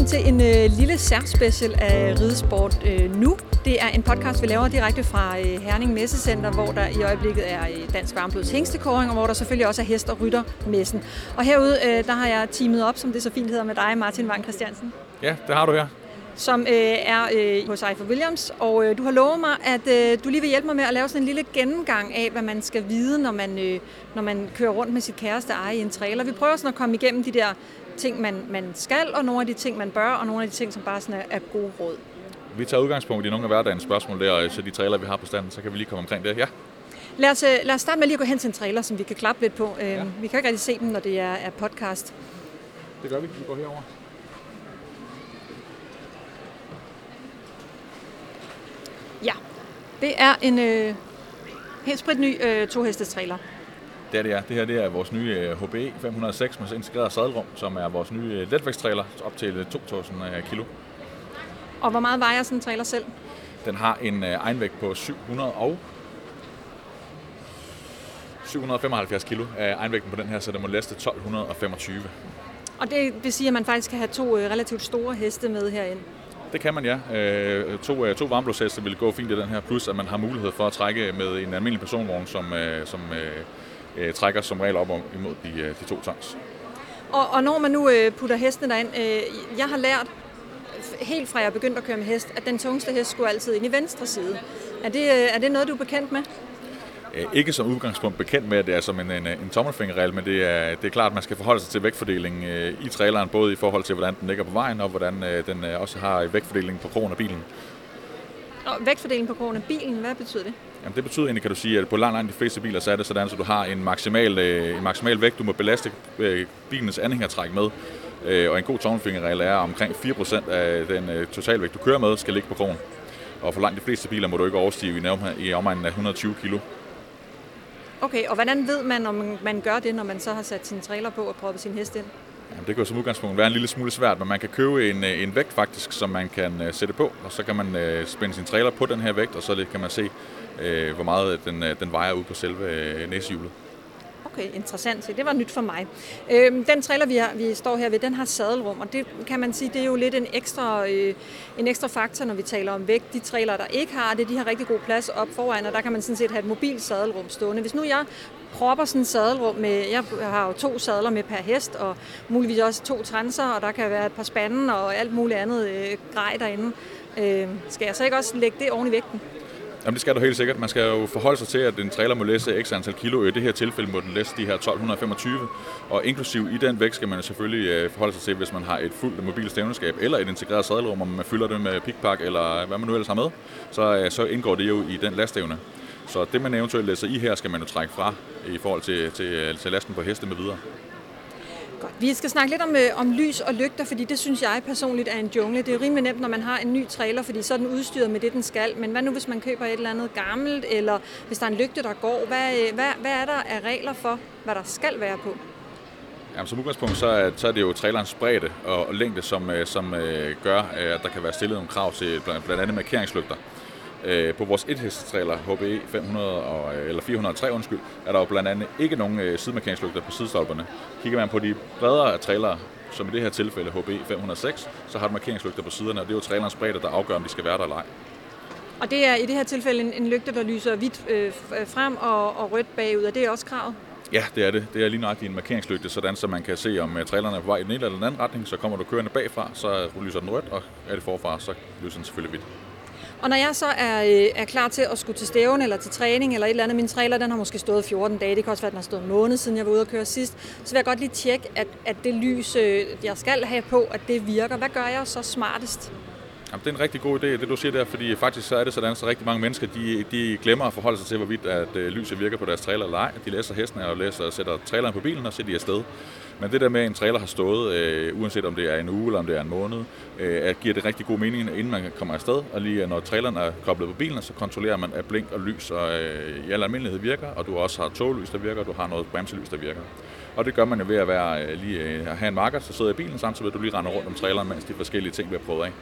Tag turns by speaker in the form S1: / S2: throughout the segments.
S1: Velkommen til en øh, lille særspecial af Ridesport øh, nu. Det er en podcast, vi laver direkte fra øh, Herning Messecenter, hvor der i øjeblikket er øh, Dansk Varmblods hængstekåring, og hvor der selvfølgelig også er hest- og ryttermessen. Og herude, øh, der har jeg teamet op, som det så fint hedder med dig, Martin Wang Christiansen,
S2: Ja, det har du her.
S1: som øh, er øh, hos Eiffel Williams. Og øh, du har lovet mig, at øh, du lige vil hjælpe mig med at lave sådan en lille gennemgang af, hvad man skal vide, når man, øh, når man kører rundt med sit kæreste eje i en trailer. Vi prøver sådan at komme igennem de der ting, man, man skal, og nogle af de ting, man bør, og nogle af de ting, som bare sådan er, er gode råd.
S2: Vi tager udgangspunkt i nogle af hverdagens spørgsmål der, så de trailer, vi har på standen, så kan vi lige komme omkring det. Ja,
S1: Lad os, øh, lad os starte med lige at gå hen til en trailer, som vi kan klappe lidt på. Øh,
S2: Ja.
S1: Vi kan ikke rigtig se dem, når det er, er podcast.
S2: det gør vi. Vi går herover.
S1: Ja, det er en øh, helt spritny øh, tohestes trailer.
S2: Det er det, ja. Det her det er vores nye øh, HBE 506 med integreret sadelrum, som er vores nye øh, letvægtstrailer op til øh, 2000 øh, kilo.
S1: Og hvor meget vejer sådan en trailer selv?
S2: Den har en øh, egenvægt på 700 og 775 kilo af egenvægten på den her, så den må læste 1225.
S1: Og det vil sige, at man faktisk kan have to øh, relativt store heste med herind.
S2: Det kan man, ja. Øh, to, øh, to varmblodsheste vil gå fint i den her, plus at man har mulighed for at trække med en almindelig personvogn, som, øh, som øh, øh, trækker som regel op om, imod de, øh, de to tons.
S1: Og, og når man nu øh, putter hestene derind, øh, jeg har lært helt fra jeg begyndte at køre med hest, at den tungste hest skulle altid ind i venstre side. Er det, øh, er det noget, du er bekendt med?
S2: Øh, Ikke som udgangspunkt bekendt med, at det er som en, en, en tommelfingerregel, men det er, det er klart, at man skal forholde sig til vægtfordelingen i traileren, både i forhold til, hvordan den ligger på vejen, og hvordan den også har vægtfordeling på krogen af bilen.
S1: Og vægtfordelingen på krogen af bilen, hvad betyder det?
S2: Jamen, det betyder egentlig, kan du sige, at på langt, langt de fleste biler, så er det sådan, at du har en maksimal, øh, en maksimal vægt, du må belaste øh, bilens anhængertræk med. Øh, og en god tommelfingerregel er, at omkring 4% af den øh, totalvægt, du kører med, skal ligge på krogen. Og for langt de fleste biler må du ikke overstige i, omegnen af 120 kilo.
S1: Okay, og hvordan ved man, om man- man gør det, når man så har sat sin trailer på og proppet sin hest ind?
S2: Jamen, det kan jo som udgangspunkt være en lille smule svært, men man kan købe en, øh, en vægt faktisk, som man kan øh, sætte på, og så kan man øh, spænde sin trailer på den her vægt, og så kan man se, øh, hvor meget den, øh, den vejer ud på selve øh, næsehjulet.
S1: Okay, interessant. Se, det var nyt for mig. Øhm, den trailer, vi, har, vi står her ved, den har sadelrum, og det kan man sige, det er jo lidt en ekstra, øh, en ekstra faktor, når vi taler om vægt. De trailer, der ikke har det, de har rigtig god plads op foran, og der kan man sådan set have et mobilt sadelrum stående. Hvis nu jeg propper sådan et sadelrum med, jeg har jo to sadler med per hest, og muligvis også to transer, og der kan være et par spanden og alt muligt andet øh, grej derinde. Øh, skal jeg så ikke også lægge det oven i vægten?
S2: Jamen det skal du helt sikkert. Man skal jo forholde sig til, at en trailer må læse x antal kilo. I det her tilfælde må den læse de her 1225. Og inklusiv i den vægt skal man selvfølgelig øh, forholde sig til, hvis man har et fuldt mobilt stævneskab eller et integreret sadelrum, om man fylder det med pickpack eller hvad man nu ellers har med, så, øh, så indgår det jo i den lastevne. Så det man eventuelt læser i her, skal man jo trække fra i forhold til, til, øh, til lasten på heste med videre.
S1: Godt. Vi skal snakke lidt om, øh, om lys og lygter, fordi det synes jeg personligt er en jungle. Det er jo rimelig nemt, når man har en ny trailer, fordi så er den udstyret med det, den skal. Men hvad nu, hvis man køber et eller andet gammelt, eller hvis der er en lygte, der går? Hvad, øh, hvad, hvad er der af regler for, hvad der skal være på?
S2: Jamen, som udgangspunkt, så er, så er det jo trailerens bredde og, og længde, som, øh, som øh, gør, at der kan være stillet nogle krav til blandt, blandt andet markeringslygter. Øh, på vores ethestetrailer HBE 500 og, øh, eller 403 undskyld, er der jo blandt andet ikke nogen øh, sidemarkeringslygter på sidestolperne. Kigger man på de bredere trailere, som i det her tilfælde HBE 506, så har du markeringslygter på siderne, og det er jo trailerens bredde, der afgør, om de skal være der eller ej.
S1: Og det er i det her tilfælde en, en lygte, der lyser hvidt øh, øh, frem og, og rødt bagud, og det er også kravet.
S2: Ja, det er det. Det er lige nøjagtigt en markeringslygte, sådan så man kan se, om øh, trailerne er på vej i den ene eller den anden retning. Så kommer du kørende bagfra, så lyser den rødt, og er det forfra, så lyser den selvfølgelig hvidt.
S1: Og når jeg så er, øh, er klar til at skulle til stævne eller til træning eller et eller andet, min trailer den har måske stået 14 dage, det kan også være, at den har stået en måned siden jeg var ude at køre sidst, så vil jeg godt lige tjekke, at, at det lys, øh, jeg skal have på, at det virker. Hvad gør jeg så smartest?
S2: Jamen, det er en rigtig god idé, det du siger der, fordi faktisk så er det sådan, at rigtig mange mennesker, de, de glemmer at forholde sig til, hvorvidt at øh, lyset virker på deres trailer eller ej. De læser hestene og læser og sætter traileren på bilen, og så er de afsted. Men det der med, at en trailer har stået, øh, uanset om det er en uge eller om det er en måned, øh, at giver det rigtig god mening, inden man kommer afsted. Og lige når traileren er koblet på bilen, så kontrollerer man, at blink og lys og, øh, i al almindelighed virker, og du også har toglys, der virker, og du har noget bremselys, der virker. Og det gør man jo ved at, være, øh, lige, øh, at have en marker, så sidder i bilen, samtidig med at du lige render rundt om traileren, mens de forskellige ting bliver prøvet af.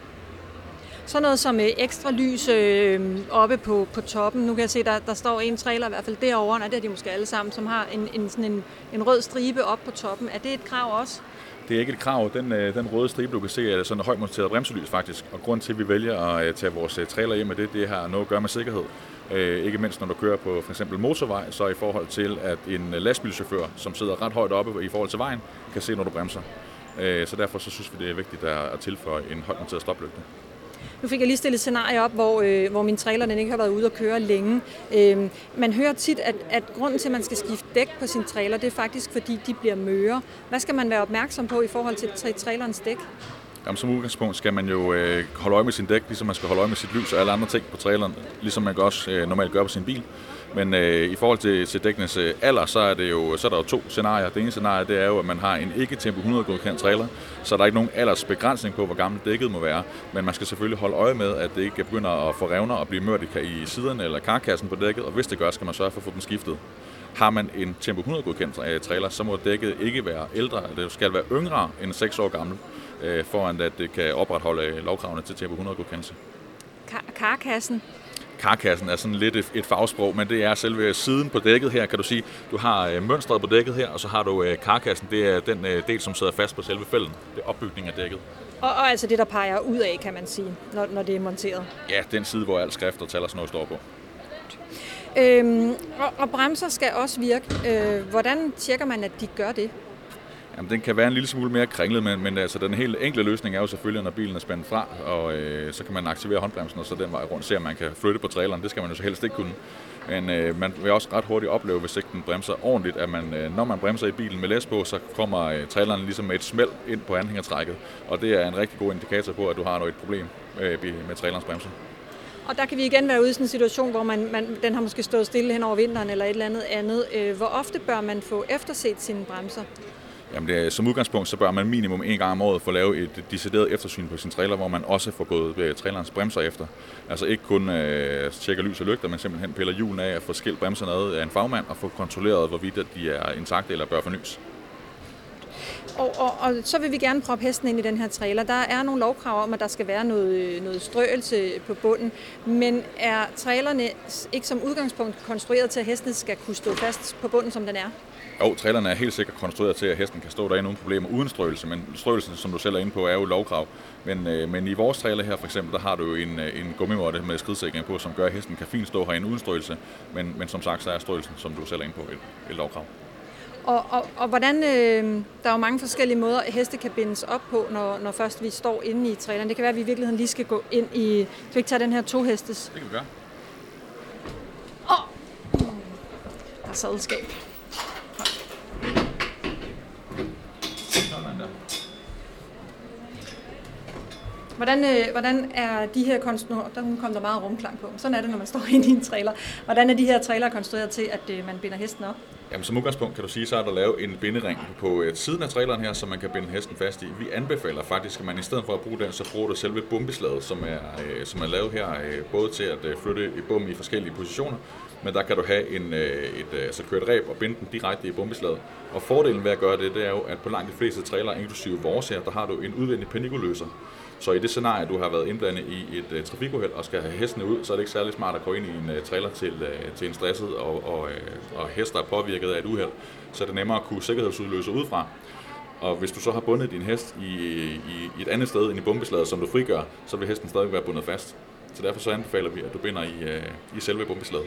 S1: Sådan noget som øh, ekstra lys øh, oppe på, på toppen. Nu kan jeg se, der, der står en trailer i hvert fald derovre, og det er de måske alle sammen, som har en, en, sådan en, en rød stribe op på toppen. Er det et krav også?
S2: Det er ikke et krav. Den, øh, den røde stribe, du kan se, er sådan en højmonteret bremselys faktisk. Og grund til, at vi vælger at øh, tage vores øh, trailer hjem med det, det har noget at gøre med sikkerhed. Øh, ikke mindst når du kører på for eksempel motorvej, så i forhold til, at en øh, lastbilchauffør, som sidder ret højt oppe i forhold til vejen, kan se, når du bremser. Så derfor så synes vi, det er vigtigt at tilføje en højmonteret stoplygte.
S1: Nu fik jeg lige stillet et scenarie op, hvor, øh, hvor min trailer den ikke har været ude at køre længe. Øh, man hører tit, at, at grunden til, at man skal skifte dæk på sin trailer, det er faktisk, fordi de bliver møre. Hvad skal man være opmærksom på i forhold til trailerens dæk?
S2: Jamen, som udgangspunkt skal man jo øh, holde øje med sin dæk, ligesom man skal holde øje med sit lys og alle andre ting på traileren, ligesom man også øh, normalt gør på sin bil. Men øh, i forhold til, til dækkenes øh, alder, så er, det jo, så er der jo to scenarier. Det ene scenarie, det er jo, at man har en ikke Tempo 100 godkendt trailer, så der er ikke nogen aldersbegrænsning på, hvor gammel dækket må være. Men man skal selvfølgelig holde øje med, at det ikke begynder at få revner og blive mørt i siderne eller karkassen på dækket, og hvis det gør, skal man sørge for at få dem skiftet. Har man en Tempo 100 godkendt øh, trailer, så må dækket ikke være ældre, det skal være yngre end 6 år gammel, øh, foran at det kan opretholde lovkravene til Tempo 100 godkendelse.
S1: Karkassen,
S2: karkassen er sådan lidt et, et fagsprog, men det er selve siden på dækket her, kan du sige. Du har øh, mønstret på dækket her, og så har du øh, karkassen, det er den øh, del, som sidder fast på selve fælden. Det er opbygning af dækket.
S1: Og, og altså det, der peger ud af, kan man sige, når, når det er monteret?
S2: Ja, den side, hvor alt skrift og tal og sådan noget står på.
S1: Øhm, og, og bremser skal også virke. Øh, hvordan tjekker man, at de gør det?
S2: Jamen, den kan være en lille smule mere kringlet, men, men altså, den helt enkle løsning er jo selvfølgelig, når bilen er spændt fra, og øh, så kan man aktivere håndbremsen, og så den vej rundt se, om man kan flytte på traileren. Det skal man jo så helst ikke kunne. Men øh, man vil også ret hurtigt opleve, hvis ikke den bremser ordentligt, at man, øh, når man bremser i bilen med læs på, så kommer øh, traileren ligesom med et smæld ind på anhængertrækket. Og det er en rigtig god indikator på, at du har noget et problem øh, med trailerens bremser.
S1: Og der kan vi igen være ude i sådan en situation, hvor man, man, den har måske stået stille hen over vinteren eller et eller andet andet. Øh, hvor ofte bør man få efterset sine bremser?
S2: Jamen det er, som udgangspunkt, så bør man minimum en gang om året få lavet et decideret eftersyn på sin trailer, hvor man også får gået ved trailerens bremser efter. Altså ikke kun øh, tjekker lys og lygter, men simpelthen piller hjulene af og får skilt bremserne ad af en fagmand og få kontrolleret, hvorvidt de er intakte eller bør fornyes.
S1: Og, og, og så vil vi gerne proppe hesten ind i den her trailer. Der er nogle lovkrav om, at der skal være noget, øh, noget strøelse på bunden, men er trailerne ikke som udgangspunkt konstrueret til, at hesten skal kunne stå fast på bunden, som den er?
S2: Jo, trailerne er helt sikkert konstrueret til, at hesten kan stå derinde uden problemer uden strøelse, men strøelsen, som du selv er inde på, er jo lovkrav. Men, øh, men i vores trailer her for eksempel, der har du jo en, øh, en gummimåtte med skridsikring på, som gør, at hesten kan fint stå herinde uden strøelse, men, men som sagt, så er strøelsen, som du selv er inde på, et, et lovkrav.
S1: Og, og, og hvordan, øh, der er jo mange forskellige måder, at heste kan bindes op på, når, når først vi står inde i traileren. Det kan være, at vi i virkeligheden lige skal gå ind i... Skal vi ikke tage den her to hestes?
S2: Det kan vi gøre.
S1: Åh! Oh. Der er sadskab. Hvordan, øh, hvordan er de her konstrueret, der kom der meget rumklang på, sådan er det, når man står inde i en trailer. Hvordan er de her trailer konstrueret til, at øh, man binder hesten op?
S2: Jamen, som udgangspunkt kan du sige, så er der lavet en bindering på øh, siden af traileren her, som man kan binde hesten fast i. Vi anbefaler faktisk, at man i stedet for at bruge den, så bruger du selve bombeslaget, som er, øh, som er lavet her, øh, både til at øh, flytte i bum i forskellige positioner, men der kan du have en, øh, et, øh, altså køre et ræb og binde den direkte i bombeslaget. Og fordelen ved at gøre det, det er jo, at på langt de fleste trailer, inklusive vores her, der har du en udvendig panikoløser. Så i det scenarie, du har været indblandet i et uh, trafikuheld og skal have hestene ud, så er det ikke særlig smart at gå ind i en uh, trailer til, uh, til en stresset og, og, uh, og hest, der er påvirket af et uheld. Så er det nemmere at kunne sikkerhedsudløse udefra. Og hvis du så har bundet din hest i, i, i et andet sted end i bombeslaget, som du frigør, så vil hesten stadig være bundet fast. Så derfor så anbefaler vi, at du binder i, uh, i selve bombeslaget.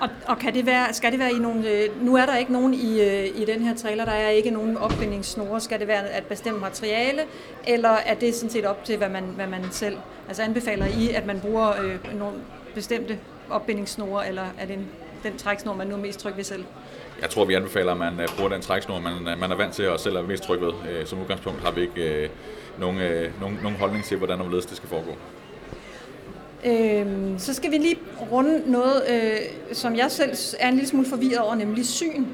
S1: Og, og kan det være, skal det være i nogle... Øh, nu er der ikke nogen i, øh, i den her trailer, der er ikke nogen opbindingssnore. Skal det være et bestemt materiale, eller er det sådan set op til, hvad man, hvad man selv... Altså anbefaler I, at man bruger øh, nogle bestemte opbindingssnore, eller er det en, den træksnor, man nu er mest tryg ved selv?
S2: Jeg tror, vi anbefaler, at man øh, bruger den træksnor, man, man er vant til og selv er mest tryg ved. Som udgangspunkt har vi ikke nogen, nogen, nogen holdning til, hvordan og det skal foregå.
S1: Øhm, så skal vi lige runde noget, øh, som jeg selv er en lille smule forvirret over, nemlig syn.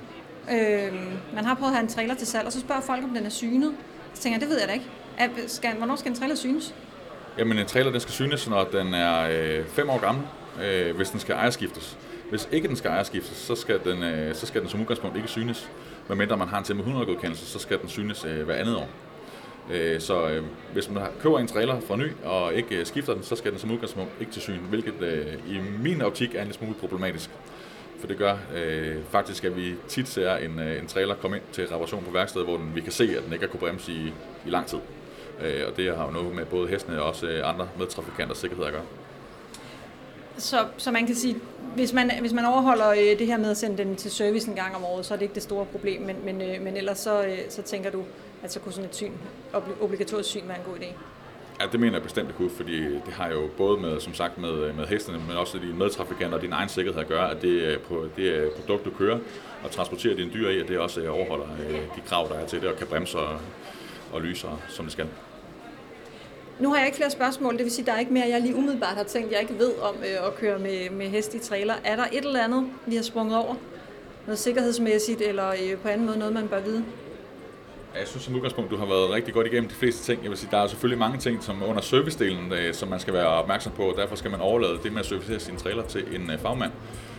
S1: Øhm, man har prøvet at have en trailer til salg, og så spørger folk, om den er synet. Så tænker jeg, det ved jeg da ikke. Er, skal, hvornår skal en trailer synes?
S2: Jamen en trailer den skal synes, når den er 5 øh, år gammel, øh, hvis den skal ejerskiftes. Hvis ikke den skal ejerskiftes, så skal den, øh, så skal den som udgangspunkt ikke synes. Medmindre man har en til med 100 godkendelse, så skal den synes øh, hver andet år. Øh, så øh, hvis man køber en trailer fra ny og ikke øh, skifter den, så skal den som udgangspunkt ikke til syn, hvilket øh, i min optik er en lille smule problematisk. For det gør øh, faktisk, at vi tit ser en, øh, en trailer komme ind til reparation på værkstedet, hvor den, vi kan se, at den ikke har kunnet bremse i, i lang tid. Øh, og det har jo noget med både hestene og også øh, andre medtrafikanters sikkerhed at gøre.
S1: Så, så man kan sige, hvis man, hvis man overholder øh, det her med at sende den til service en gang om året, så er det ikke det store problem, men, men, øh, men ellers så, øh, så tænker du, at så kunne sådan et syn, obligatorisk syn være en god idé?
S2: Ja, det mener jeg bestemt, det kunne, fordi det har jo både med, som sagt, med, med hestene, men også de medtrafikanter og din egen sikkerhed at gøre, at det, på, det produkt, du kører og transporterer dine dyr i, at det også overholder de krav, der er til det, og kan bremse og, og lyse, som det skal.
S1: Nu har jeg ikke flere spørgsmål, det vil sige, at der er ikke mere, jeg lige umiddelbart har tænkt, jeg ikke ved om øh, at køre med, med hest i trailer. Er der et eller andet, vi har sprunget over? Noget sikkerhedsmæssigt, eller øh, på anden måde noget, man bør vide?
S2: Jeg synes som udgangspunkt, du har været rigtig godt igennem de fleste ting. Jeg vil sige, der er selvfølgelig mange ting som under servicedelen, øh, som man skal være opmærksom på. Derfor skal man overlade det med at servicere sin trailer til en øh, fagmand.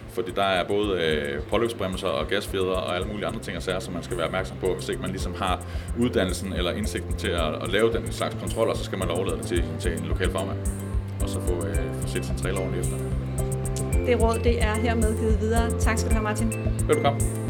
S2: Fordi der er både øh, påløbsbremser og gasfjeder og alle mulige andre ting og sager, som man skal være opmærksom på. Hvis ikke man ligesom har uddannelsen eller indsigten til at, at lave den slags kontroller, så skal man overlade det til, til en lokal fagmand. Og så få, øh, få set sin trailer ordentligt efter.
S1: Det råd, det er hermed givet videre. Tak skal du have, Martin.
S2: Velkommen.